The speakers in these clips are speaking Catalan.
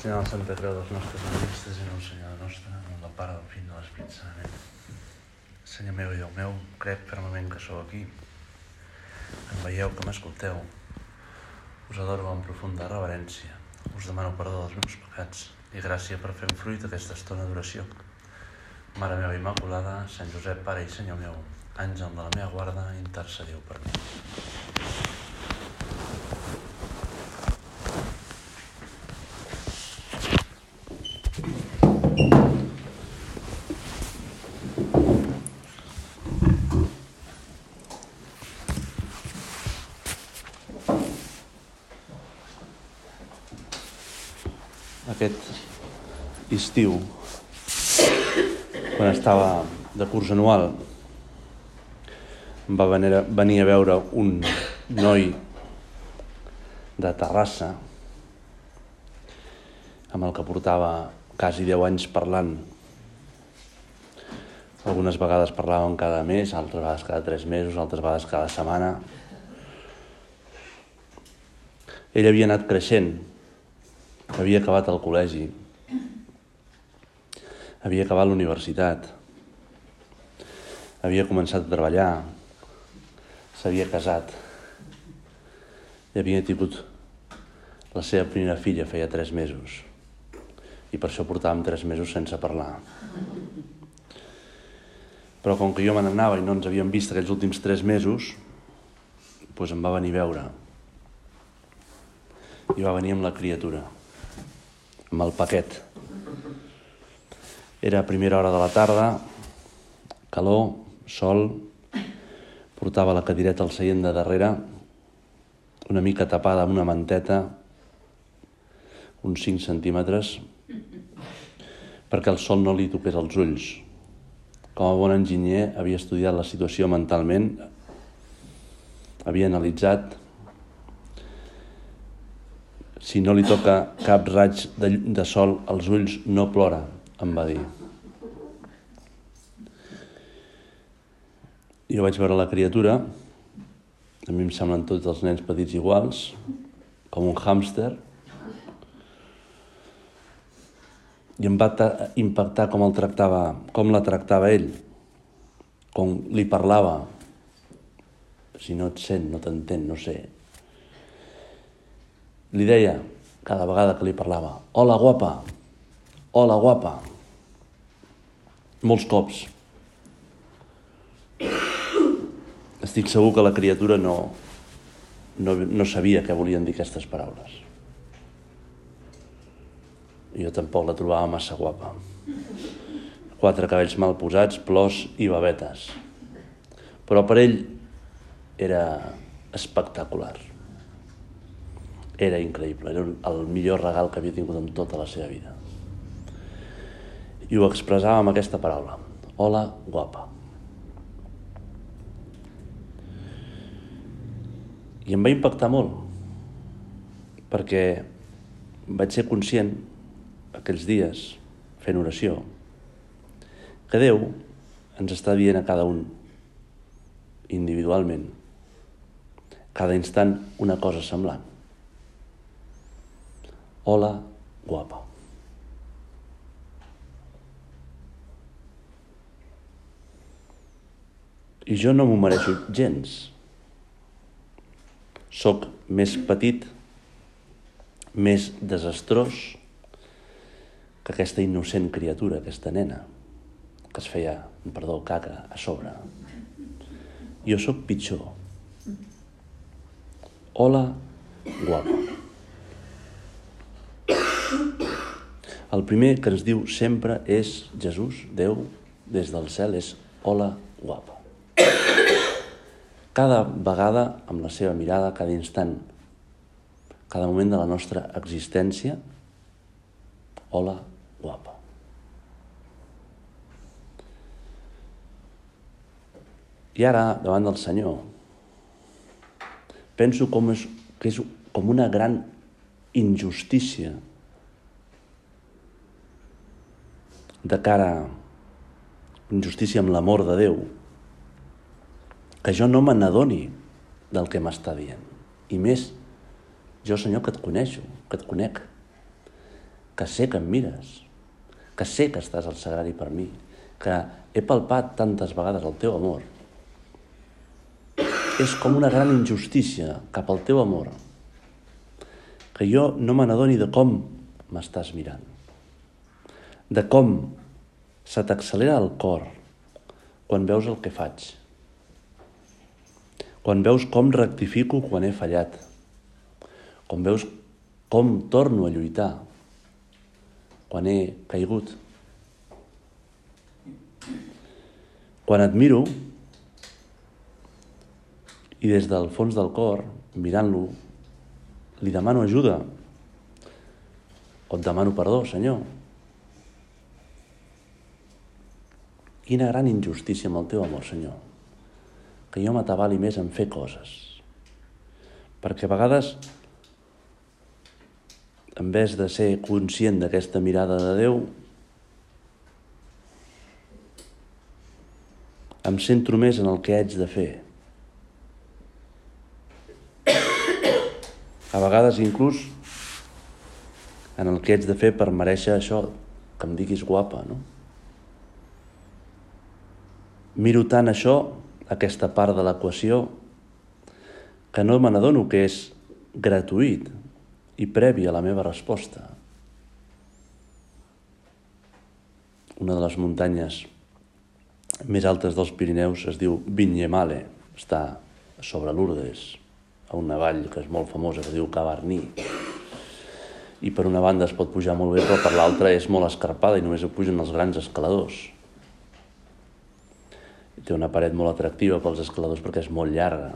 Senyor de Santa Creu dels nostres enemics, desena un Senyor nostre, en del Pare, del Fill i de l'Espírit Sant. Amén. Senyor meu i Déu meu, crec fermament que sou aquí. Em veieu que m'escolteu. Us adoro amb profunda reverència. Us demano perdó dels meus pecats i gràcia per fer fruit aquesta estona d'oració. Mare meva Immaculada, Sant Josep, Pare i Senyor meu, àngel de la meva guarda, intercediu per mi. Aquest estiu, quan estava de curs anual, va venir a, venir a veure un noi de Terrassa amb el que portava quasi 10 anys parlant. Algunes vegades parlàvem cada mes, altres vegades cada 3 mesos, altres vegades cada setmana. Ell havia anat creixent, havia acabat el col·legi, havia acabat la universitat, havia començat a treballar, s'havia casat i havia tingut la seva primera filla feia tres mesos i per això portàvem tres mesos sense parlar. Però com que jo me n'anava i no ens havíem vist aquells últims tres mesos, doncs em va venir a veure. I va venir amb la criatura amb el paquet. Era primera hora de la tarda, calor, sol, portava la cadireta al seient de darrere, una mica tapada amb una manteta, uns 5 centímetres, perquè el sol no li toqués els ulls. Com a bon enginyer havia estudiat la situació mentalment, havia analitzat si no li toca cap raig de, de sol als ulls, no plora, em va dir. Jo vaig veure la criatura, a mi em semblen tots els nens petits iguals, com un hàmster, i em va impactar com el tractava, com la tractava ell, com li parlava. Si no et sent, no t'entén, no sé. Li deia, cada vegada que li parlava, hola guapa, hola guapa. Molts cops. Estic segur que la criatura no, no, no sabia què volien dir aquestes paraules. Jo tampoc la trobava massa guapa. Quatre cabells mal posats, plors i babetes. Però per ell era espectacular. Era increïble, era el millor regal que havia tingut en tota la seva vida. I ho expressava amb aquesta paraula. Hola, guapa. I em va impactar molt, perquè vaig ser conscient aquells dies, fent oració, que Déu ens està dient a cada un, individualment, cada instant una cosa semblant. Hola, guapa. I jo no m'ho mereixo gens. Soc més petit, més desastrós que aquesta innocent criatura, aquesta nena, que es feia, perdó, caca a sobre. Jo sóc pitjor. Hola, guapa. El primer que ens diu sempre és Jesús, Déu, des del cel, és hola, guapa. Cada vegada, amb la seva mirada, cada instant, cada moment de la nostra existència, hola, guapa. I ara, davant del Senyor, penso com és, que és com una gran injustícia de cara injustícia amb l'amor de Déu, que jo no me n'adoni del que m'està dient. I més, jo, Senyor, que et coneixo, que et conec, que sé que em mires, que sé que estàs al sagrari per mi, que he palpat tantes vegades el teu amor. És com una gran injustícia cap al teu amor, que jo no me n'adoni de com m'estàs mirant, de com se t'accelera el cor quan veus el que faig, quan veus com rectifico quan he fallat, quan veus com torno a lluitar quan he caigut. Quan et miro i des del fons del cor, mirant-lo, li demano ajuda o et demano perdó, Senyor. Quina gran injustícia amb el teu amor, Senyor, que jo m'atabali més en fer coses. Perquè a vegades, en vez de ser conscient d'aquesta mirada de Déu, em centro més en el que haig de fer. A vegades inclús en el que haig de fer per mereixer això, que em diguis guapa, no? Miro tant això, aquesta part de l'equació, que no me n'adono que és gratuït i previ a la meva resposta. Una de les muntanyes més altes dels Pirineus es diu Vinyemale, està sobre Lourdes, a una vall que és molt famosa, que diu Cavarní. I per una banda es pot pujar molt bé, però per l'altra és molt escarpada i només ho pugen els grans escaladors. Té una paret molt atractiva pels escaladors perquè és molt llarga.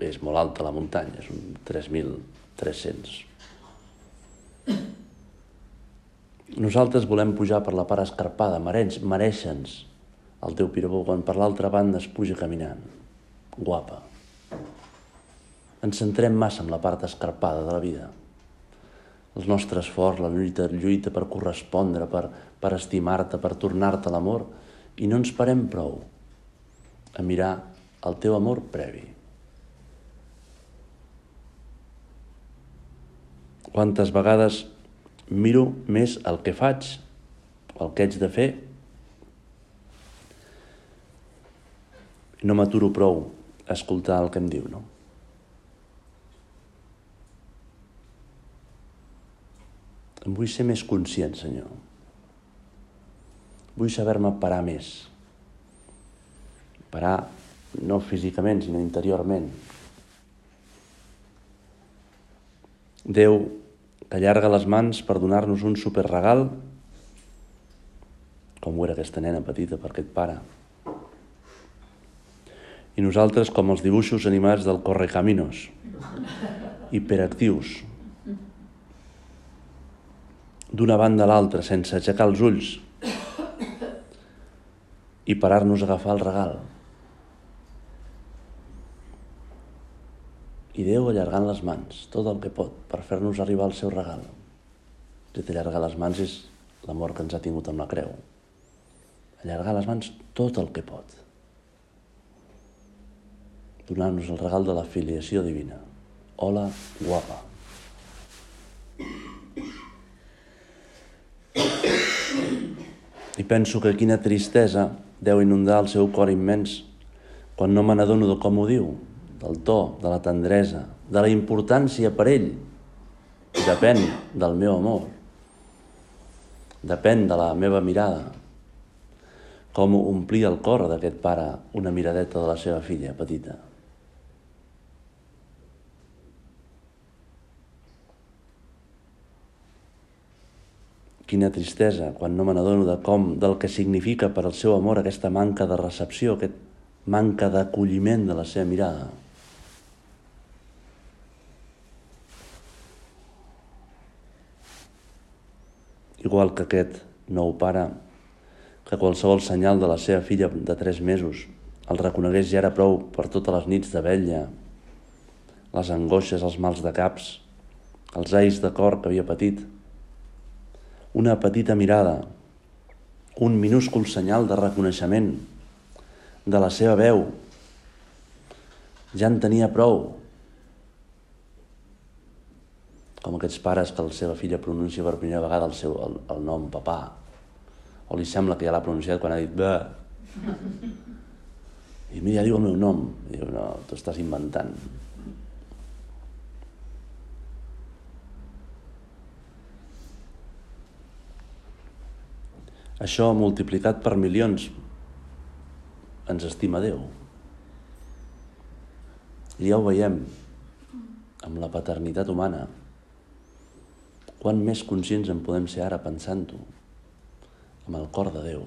És molt alta la muntanya, és un 3.300. Nosaltres volem pujar per la part escarpada, mereixen-nos el teu pirabó, quan per l'altra banda es puja caminant. Guapa ens centrem massa en la part escarpada de la vida. El nostre esforç, la lluita, lluita per correspondre, per, per estimar-te, per tornar-te l'amor, i no ens parem prou a mirar el teu amor previ. Quantes vegades miro més el que faig, el que haig de fer, no m'aturo prou a escoltar el que em diu, no? Em vull ser més conscient, Senyor. Vull saber-me parar més. Parar no físicament, sinó interiorment. Déu que allarga les mans per donar-nos un superregal, com ho era aquesta nena petita per aquest pare. I nosaltres com els dibuixos animats del Correcaminos, hiperactius, d'una banda a l'altra sense aixecar els ulls i parar-nos a agafar el regal. I Déu allargant les mans, tot el que pot, per fer-nos arribar al seu regal. Si t'allargar les mans és l'amor que ens ha tingut amb la creu. Allargar les mans tot el que pot. Donar-nos el regal de la filiació divina. Hola, guapa. I penso que quina tristesa deu inundar el seu cor immens quan no me n'adono de com ho diu, del to, de la tendresa, de la importància per ell. Depèn del meu amor. Depèn de la meva mirada. Com omplir el cor d'aquest pare una miradeta de la seva filla petita. Quina tristesa quan no me n'adono de com, del que significa per al seu amor aquesta manca de recepció, aquest manca d'acolliment de la seva mirada. Igual que aquest nou pare, que qualsevol senyal de la seva filla de tres mesos el reconegués ja era prou per totes les nits de vella, les angoixes, els mals de caps, els ais de cor que havia patit, una petita mirada, un minúscul senyal de reconeixement de la seva veu. Ja en tenia prou. Com aquests pares que la seva filla pronuncia per primera vegada el, seu, el, el nom papà. O li sembla que ja l'ha pronunciat quan ha dit bé. I mira, ja diu el meu nom. I diu, no, tu estàs inventant. Això multiplicat per milions ens estima Déu. I ja ho veiem amb la paternitat humana. Quan més conscients en podem ser ara pensant-ho, amb el cor de Déu.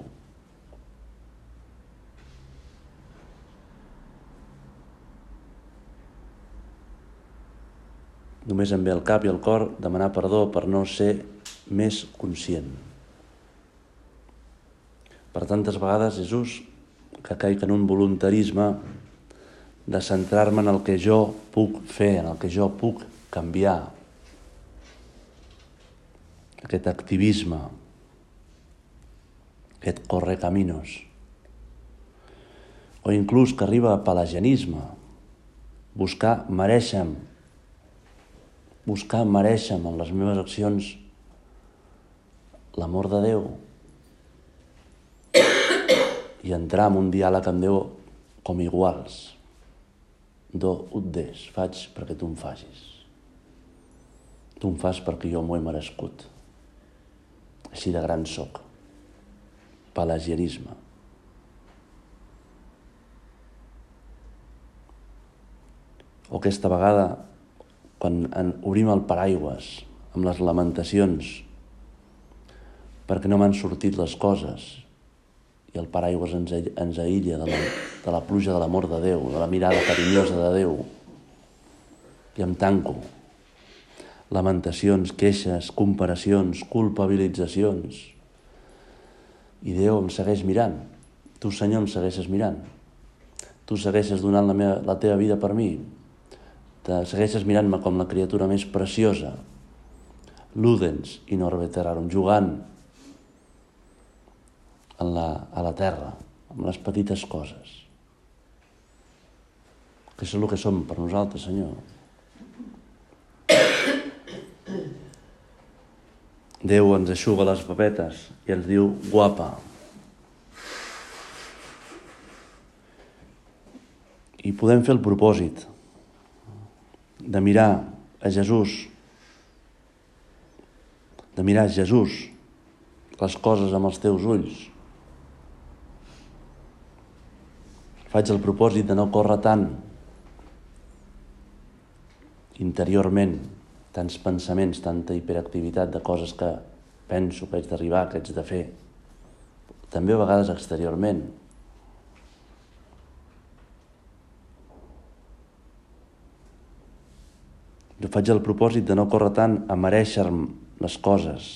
Només em ve el cap i el cor demanar perdó per no ser més conscient. Per tantes vegades, Jesús, que caic en un voluntarisme de centrar-me en el que jo puc fer, en el que jo puc canviar. Aquest activisme, aquest corre caminos. O inclús que arriba a pelagianisme, buscar mereixem, buscar mereixem en les meves accions l'amor de Déu, i entrar en un diàleg amb Déu com iguals. Do ut des, faig perquè tu em facis. Tu em fas perquè jo m'ho he merescut. Així de gran soc. Pelagianisme. O aquesta vegada, quan obrim el paraigües amb les lamentacions perquè no m'han sortit les coses i el paraigües ens, ens aïlla de la, de la pluja de l'amor de Déu, de la mirada carinyosa de Déu. I em tanco. Lamentacions, queixes, comparacions, culpabilitzacions. I Déu em segueix mirant. Tu, Senyor, em segueixes mirant. Tu segueixes donant la, meva, la teva vida per mi. Te segueixes mirant-me com la criatura més preciosa. Ludens in orbe terrarum, jugant en la, a la terra, amb les petites coses. Que és el que som per nosaltres, Senyor. Déu ens aixuga les papetes i ens diu guapa. I podem fer el propòsit de mirar a Jesús, de mirar a Jesús les coses amb els teus ulls, Faig el propòsit de no córrer tant interiorment, tants pensaments, tanta hiperactivitat de coses que penso que haig d'arribar, que haig de fer. També a vegades exteriorment. Jo faig el propòsit de no córrer tant a mereixer les coses,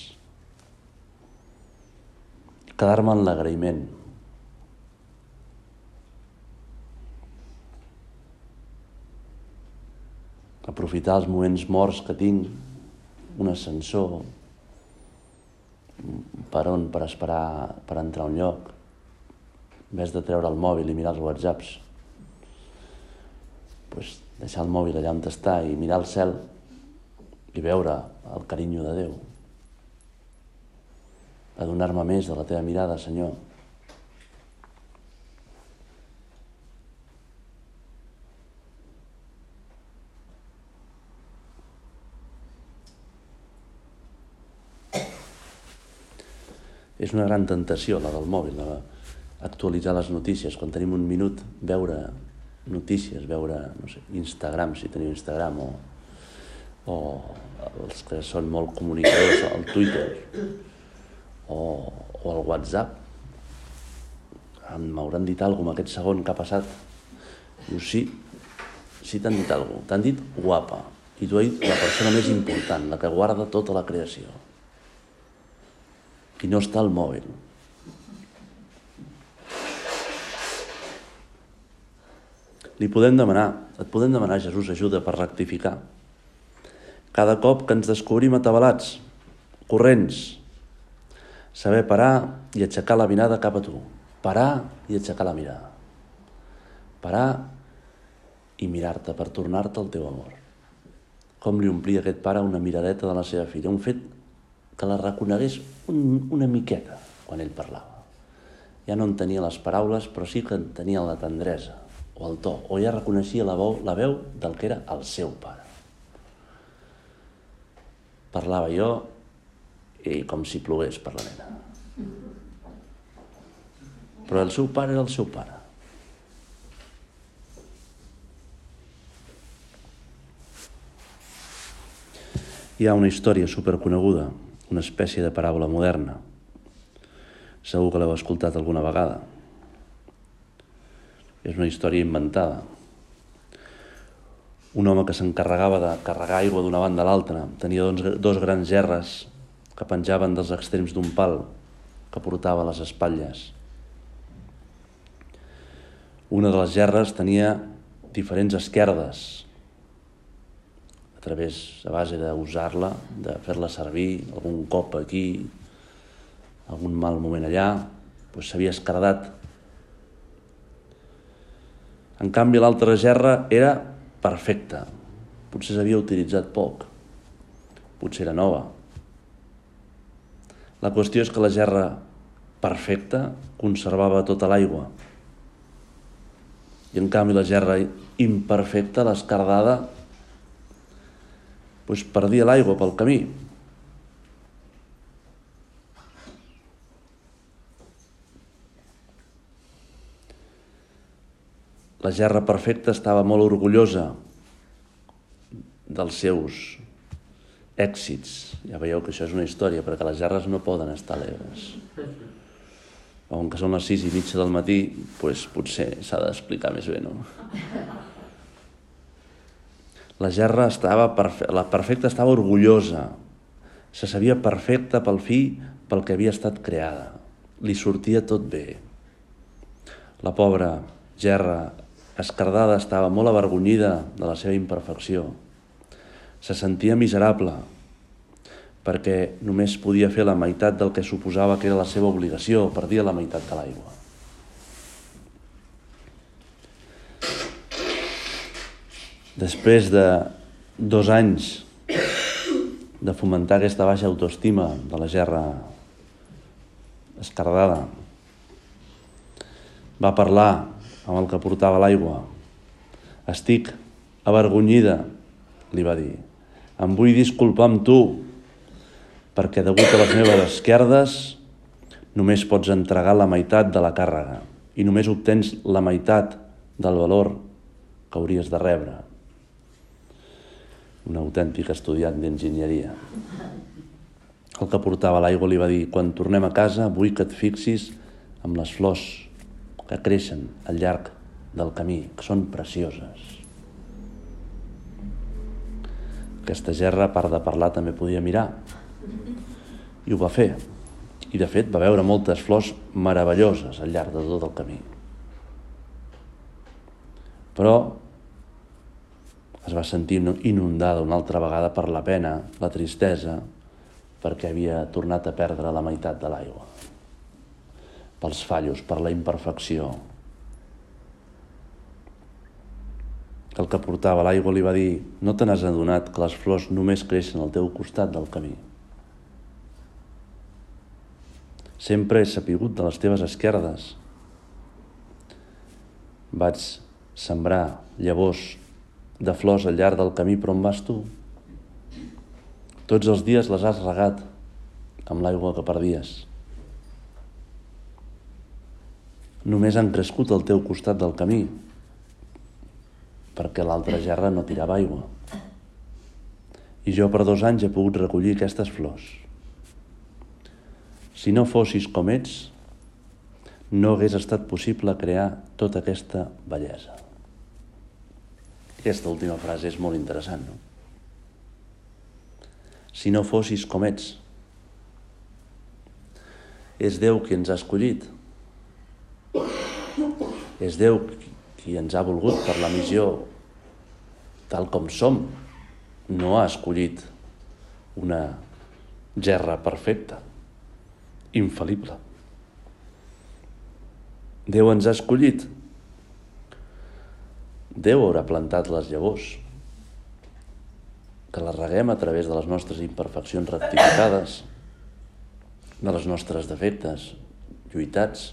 quedar-me en l'agraïment. Aprofitar els moments morts que tinc, un ascensor, per on, per esperar, per entrar a un lloc, vez de treure el mòbil i mirar els whatsapps, pues, deixar el mòbil allà on està i mirar el cel i veure el carinyo de Déu. Adonar-me més de la teva mirada, Senyor. És una gran tentació, la del mòbil, la actualitzar les notícies. Quan tenim un minut, veure notícies, veure no sé, Instagram, si teniu Instagram, o, o els que són molt comunicadors, el Twitter, o, o el WhatsApp. M'hauran dit alguna cosa aquest segon que ha passat. Diu, sí, sí t'han dit alguna cosa. T'han dit guapa. I tu has dit la persona més important, la que guarda tota la creació i no està al mòbil. Li podem demanar, et podem demanar, Jesús, ajuda per rectificar. Cada cop que ens descobrim atabalats, corrents, saber parar i aixecar la mirada cap a tu. Parar i aixecar la mirada. Parar i mirar-te per tornar-te el teu amor. com li omplia aquest pare una miradeta de la seva filla, un fet que la reconegués un, una miqueta quan ell parlava. Ja no entenia les paraules, però sí que entenia la tendresa o el to, o ja reconeixia la veu, la veu del que era el seu pare. Parlava jo i com si plogués per la nena. Però el seu pare era el seu pare. Hi ha una història superconeguda, una espècie de paràbola moderna. Segur que l'heu escoltat alguna vegada. És una història inventada. Un home que s'encarregava de carregar aigua d'una banda a l'altra tenia dos, dos grans gerres que penjaven dels extrems d'un pal que portava a les espatlles. Una de les gerres tenia diferents esquerdes a través, a base d'usar-la, de fer-la servir algun cop aquí, algun mal moment allà, doncs s'havia escardat. En canvi, l'altra gerra era perfecta. Potser s'havia utilitzat poc. Potser era nova. La qüestió és que la gerra perfecta conservava tota l'aigua. I en canvi la gerra imperfecta, l'escardada, doncs perdia l'aigua pel camí. La gerra perfecta estava molt orgullosa dels seus èxits. Ja veieu que això és una història, perquè les gerres no poden estar alegres. Com que són les sis i mitja del matí, doncs potser s'ha d'explicar més bé, no? La gerra estava perfe la perfecta estava orgullosa. Se sabia perfecta pel fi pel que havia estat creada. Li sortia tot bé. La pobra gerra escardada estava molt avergonyida de la seva imperfecció. Se sentia miserable perquè només podia fer la meitat del que suposava que era la seva obligació, perdia la meitat de l'aigua. Després de dos anys de fomentar aquesta baixa autoestima de la gerra escardada, va parlar amb el que portava l'aigua. Estic avergonyida, li va dir. Em vull disculpar amb tu, perquè degut a les meves esquerdes només pots entregar la meitat de la càrrega i només obtens la meitat del valor que hauries de rebre un autèntic estudiant d'enginyeria. El que portava l'aigua li va dir quan tornem a casa vull que et fixis amb les flors que creixen al llarg del camí, que són precioses. Aquesta gerra, a part de parlar, també podia mirar. I ho va fer. I, de fet, va veure moltes flors meravelloses al llarg de tot el camí. Però es va sentir inundada una altra vegada per la pena, la tristesa, perquè havia tornat a perdre la meitat de l'aigua. Pels fallos, per la imperfecció. El que portava l'aigua li va dir no te n'has adonat que les flors només creixen al teu costat del camí. Sempre he sapigut de les teves esquerdes. Vaig sembrar llavors de flors al llarg del camí, però on vas tu? Tots els dies les has regat amb l'aigua que perdies. Només han crescut al teu costat del camí, perquè l'altra gerra no tirava aigua. I jo per dos anys he pogut recollir aquestes flors. Si no fossis com ets, no hagués estat possible crear tota aquesta bellesa. Aquesta última frase és molt interessant, no? Si no fossis com ets, és Déu qui ens ha escollit. És Déu qui ens ha volgut per la missió tal com som. No ha escollit una gerra perfecta, infal·lible. Déu ens ha escollit Déu haurà plantat les llavors. que les reguem a través de les nostres imperfeccions rectificades, de les nostres defectes lluitats,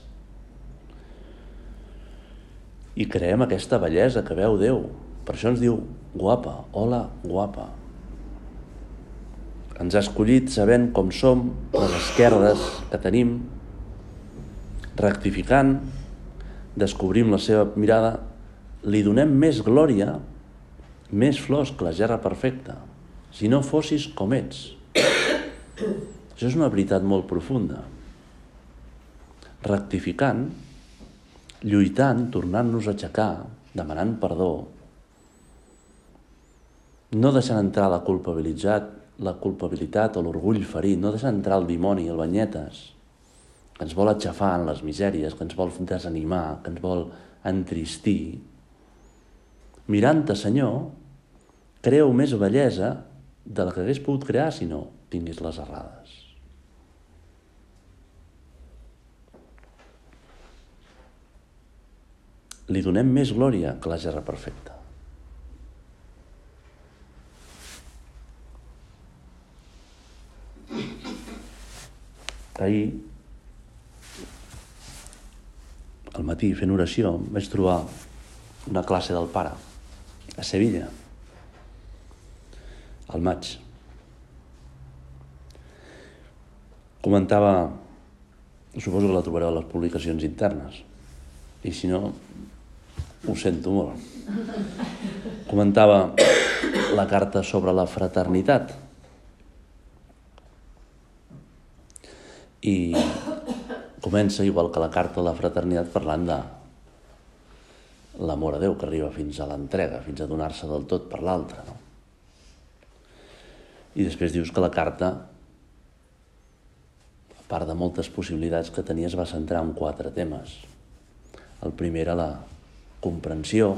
i creem aquesta bellesa que veu Déu. Per això ens diu guapa, hola, guapa. Ens ha escollit sabent com som, les esquerdes que tenim, rectificant, descobrim la seva mirada, li donem més glòria, més flors que la gerra perfecta. Si no fossis com ets. Això és una veritat molt profunda. Rectificant, lluitant, tornant-nos a aixecar, demanant perdó, no deixant entrar la culpabilitat, la culpabilitat o l'orgull ferit, no deixant entrar el dimoni, el banyetes, que ens vol aixafar en les misèries, que ens vol desanimar, que ens vol entristir. Mirant-te, Senyor, creu més bellesa de la que hagués pogut crear si no tinguis les errades. Li donem més glòria que la gerra perfecta. Ahir, al matí, fent oració, vaig trobar una classe del pare a Sevilla, al maig. Comentava, suposo que la trobareu a les publicacions internes, i si no, ho sento molt. Comentava la carta sobre la fraternitat, i comença, igual que la carta de la fraternitat, parlant de l'amor a Déu que arriba fins a l'entrega, fins a donar-se del tot per l'altre. No? I després dius que la carta, a part de moltes possibilitats que tenies, va centrar en quatre temes. El primer era la comprensió,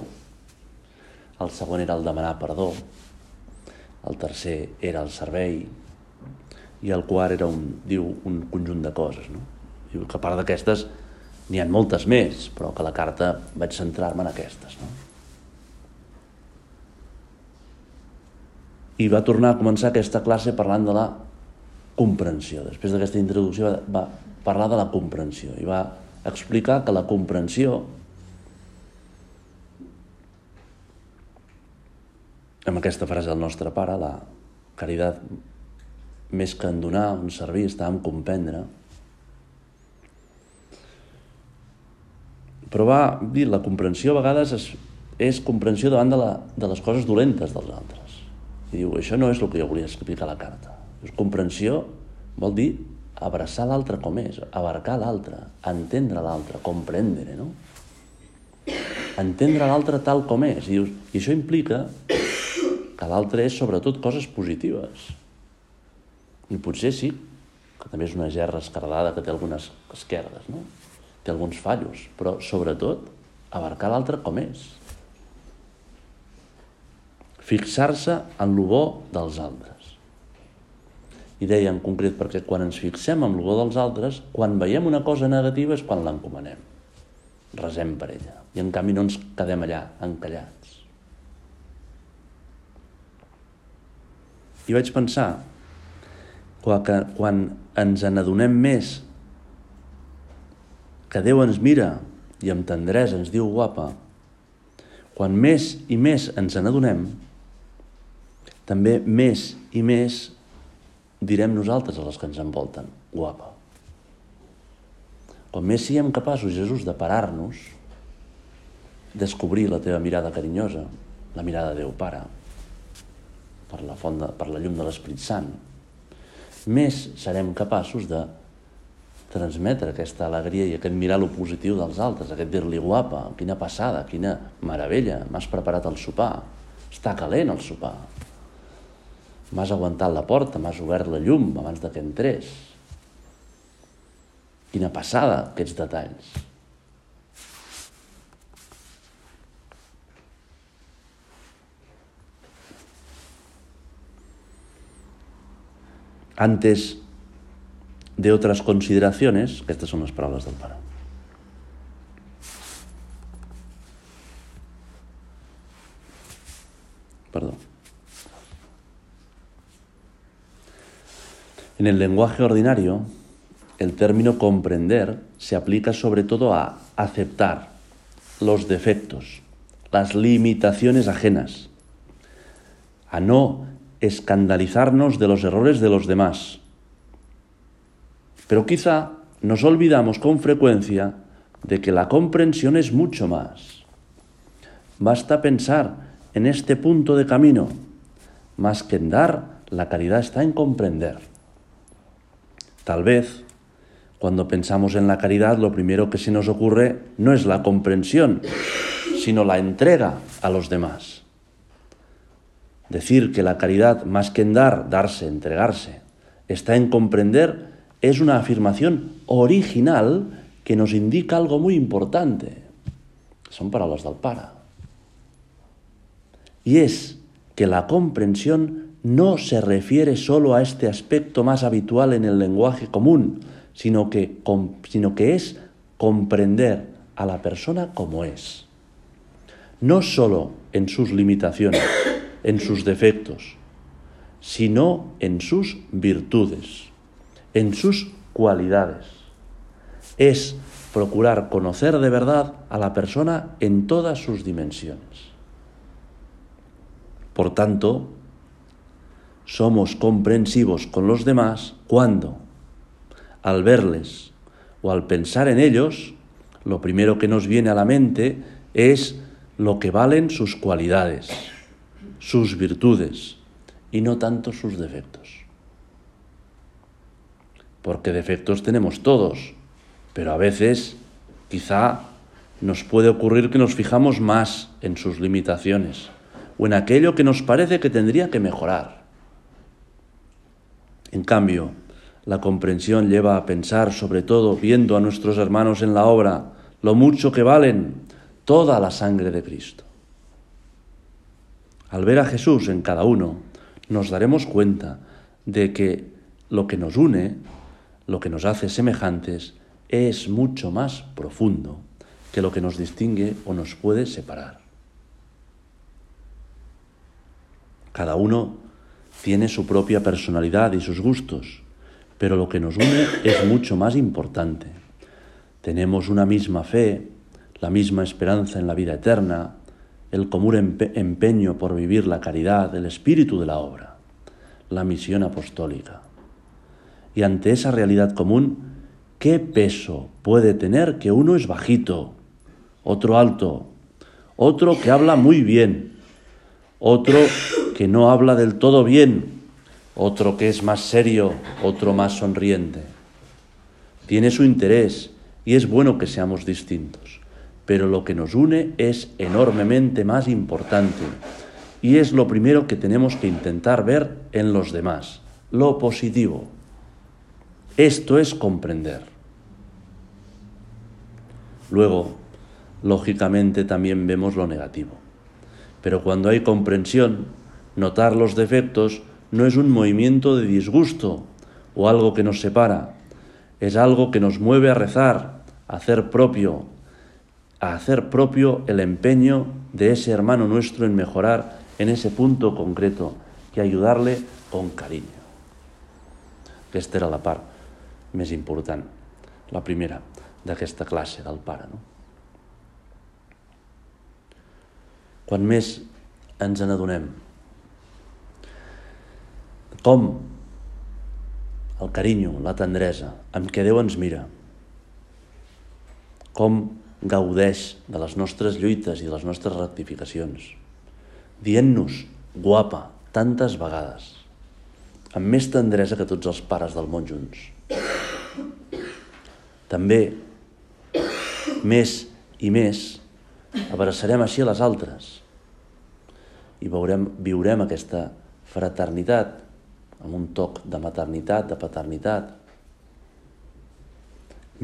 el segon era el demanar perdó, el tercer era el servei i el quart era un, diu, un conjunt de coses. No? Diu que a part d'aquestes n'hi ha moltes més, però que la carta vaig centrar-me en aquestes. No? I va tornar a començar aquesta classe parlant de la comprensió. Després d'aquesta introducció va, va parlar de la comprensió i va explicar que la comprensió amb aquesta frase del nostre pare, la caritat més que en donar, un servir, està en comprendre. Però va dir, la comprensió a vegades és, és comprensió davant de, la, de les coses dolentes dels altres. I diu, això no és el que jo volia explicar a la carta. És comprensió vol dir abraçar l'altre com és, abarcar l'altre, entendre l'altre, comprendre, no? Entendre l'altre tal com és. I, dius, I això implica que l'altre és sobretot coses positives i potser sí, que també és una gerra escardada que té algunes esquerdes, no? Té alguns fallos, però sobretot abarcar l'altre com és. Fixar-se en lo bo dels altres. I deia en concret perquè quan ens fixem en lo bo dels altres, quan veiem una cosa negativa és quan l'encomanem. Resem per ella. I en canvi no ens quedem allà, encallats. I vaig pensar que quan ens n'adonem més que Déu ens mira i amb tendresa ens diu guapa, quan més i més ens n'adonem, també més i més direm nosaltres a les que ens envolten, guapa. Quan més siguem capaços, Jesús, de parar-nos, descobrir la teva mirada carinyosa, la mirada de Déu Pare, per la, font de, per la llum de l'Esprit Sant, més serem capaços de transmetre aquesta alegria i aquest mirar lo positiu dels altres, aquest dir-li guapa, quina passada, quina meravella, m'has preparat el sopar, està calent el sopar, m'has aguantat la porta, m'has obert la llum abans de que entrés. Quina passada, aquests detalls. Antes de otras consideraciones, que estas son las palabras del pare. Perdó. En el lenguaje ordinario, el término comprender se aplica sobre todo a aceptar los defectos, las limitaciones ajenas, a no escandalizarnos de los errores de los demás. Pero quizá nos olvidamos con frecuencia de que la comprensión es mucho más. Basta pensar en este punto de camino. Más que en dar, la caridad está en comprender. Tal vez, cuando pensamos en la caridad, lo primero que se nos ocurre no es la comprensión, sino la entrega a los demás. Decir que la caridad, más que en dar, darse, entregarse, está en comprender, es una afirmación original que nos indica algo muy importante. Son palabras del para. Y es que la comprensión no se refiere solo a este aspecto más habitual en el lenguaje común, sino que, sino que es comprender a la persona como es. No solo en sus limitaciones, en sus defectos, sino en sus virtudes, en sus cualidades. Es procurar conocer de verdad a la persona en todas sus dimensiones. Por tanto, somos comprensivos con los demás cuando, al verles o al pensar en ellos, lo primero que nos viene a la mente es lo que valen sus cualidades sus virtudes y no tanto sus defectos. Porque defectos tenemos todos, pero a veces quizá nos puede ocurrir que nos fijamos más en sus limitaciones o en aquello que nos parece que tendría que mejorar. En cambio, la comprensión lleva a pensar, sobre todo viendo a nuestros hermanos en la obra, lo mucho que valen toda la sangre de Cristo. Al ver a Jesús en cada uno, nos daremos cuenta de que lo que nos une, lo que nos hace semejantes, es mucho más profundo que lo que nos distingue o nos puede separar. Cada uno tiene su propia personalidad y sus gustos, pero lo que nos une es mucho más importante. Tenemos una misma fe, la misma esperanza en la vida eterna, el común empeño por vivir la caridad, el espíritu de la obra, la misión apostólica. Y ante esa realidad común, ¿qué peso puede tener que uno es bajito, otro alto, otro que habla muy bien, otro que no habla del todo bien, otro que es más serio, otro más sonriente? Tiene su interés y es bueno que seamos distintos pero lo que nos une es enormemente más importante y es lo primero que tenemos que intentar ver en los demás, lo positivo. Esto es comprender. Luego, lógicamente también vemos lo negativo. Pero cuando hay comprensión, notar los defectos no es un movimiento de disgusto o algo que nos separa, es algo que nos mueve a rezar, a hacer propio, a hacer propio el empeño de ese hermano nuestro en mejorar en ese punto concreto y ayudarle con cariño. Aquesta era la part més important, la primera d'aquesta classe del pare. No? Quan més ens n'adonem com el carinyo, la tendresa amb què Déu ens mira, com gaudeix de les nostres lluites i de les nostres rectificacions, dient-nos guapa tantes vegades, amb més tendresa que tots els pares del món junts. També, més i més, abraçarem així a les altres i veurem, viurem aquesta fraternitat amb un toc de maternitat, de paternitat.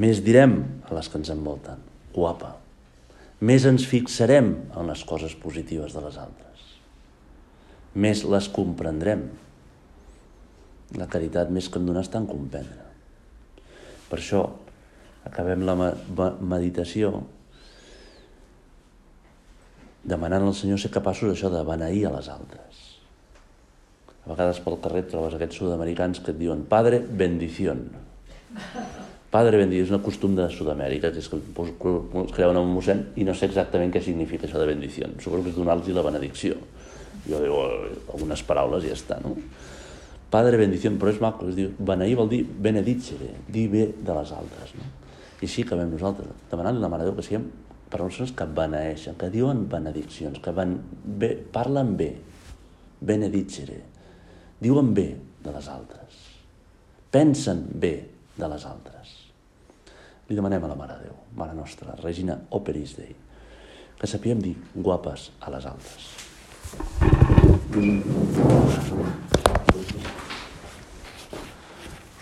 Més direm a les que ens envolten guapa. Més ens fixarem en les coses positives de les altres. Més les comprendrem. La caritat més que en donar està en comprendre. Per això acabem la meditació demanant al Senyor ser capaços això de beneir a les altres. A vegades pel carrer trobes aquests sud-americans que et diuen Padre, bendición. Padre bendición és un costum de Sud-amèrica, que és que es creuen un mossèn i no sé exactament què significa això de bendició. Suposo que és donar-los la benedicció. Jo diu algunes paraules i ja està, no? Padre bendició, però és maco, es diu, beneir vol dir benedicere, dir bé de les altres, no? I així acabem nosaltres, demanant la Mare Déu que siguem persones que beneeixen, que diuen benediccions, que van bé, parlen bé, benedicere, diuen bé de les altres, pensen bé de les altres. Li demanem a la Mare Déu, Mare Nostra, Regina Operis Dei, que sapiem dir guapes a les altres. Us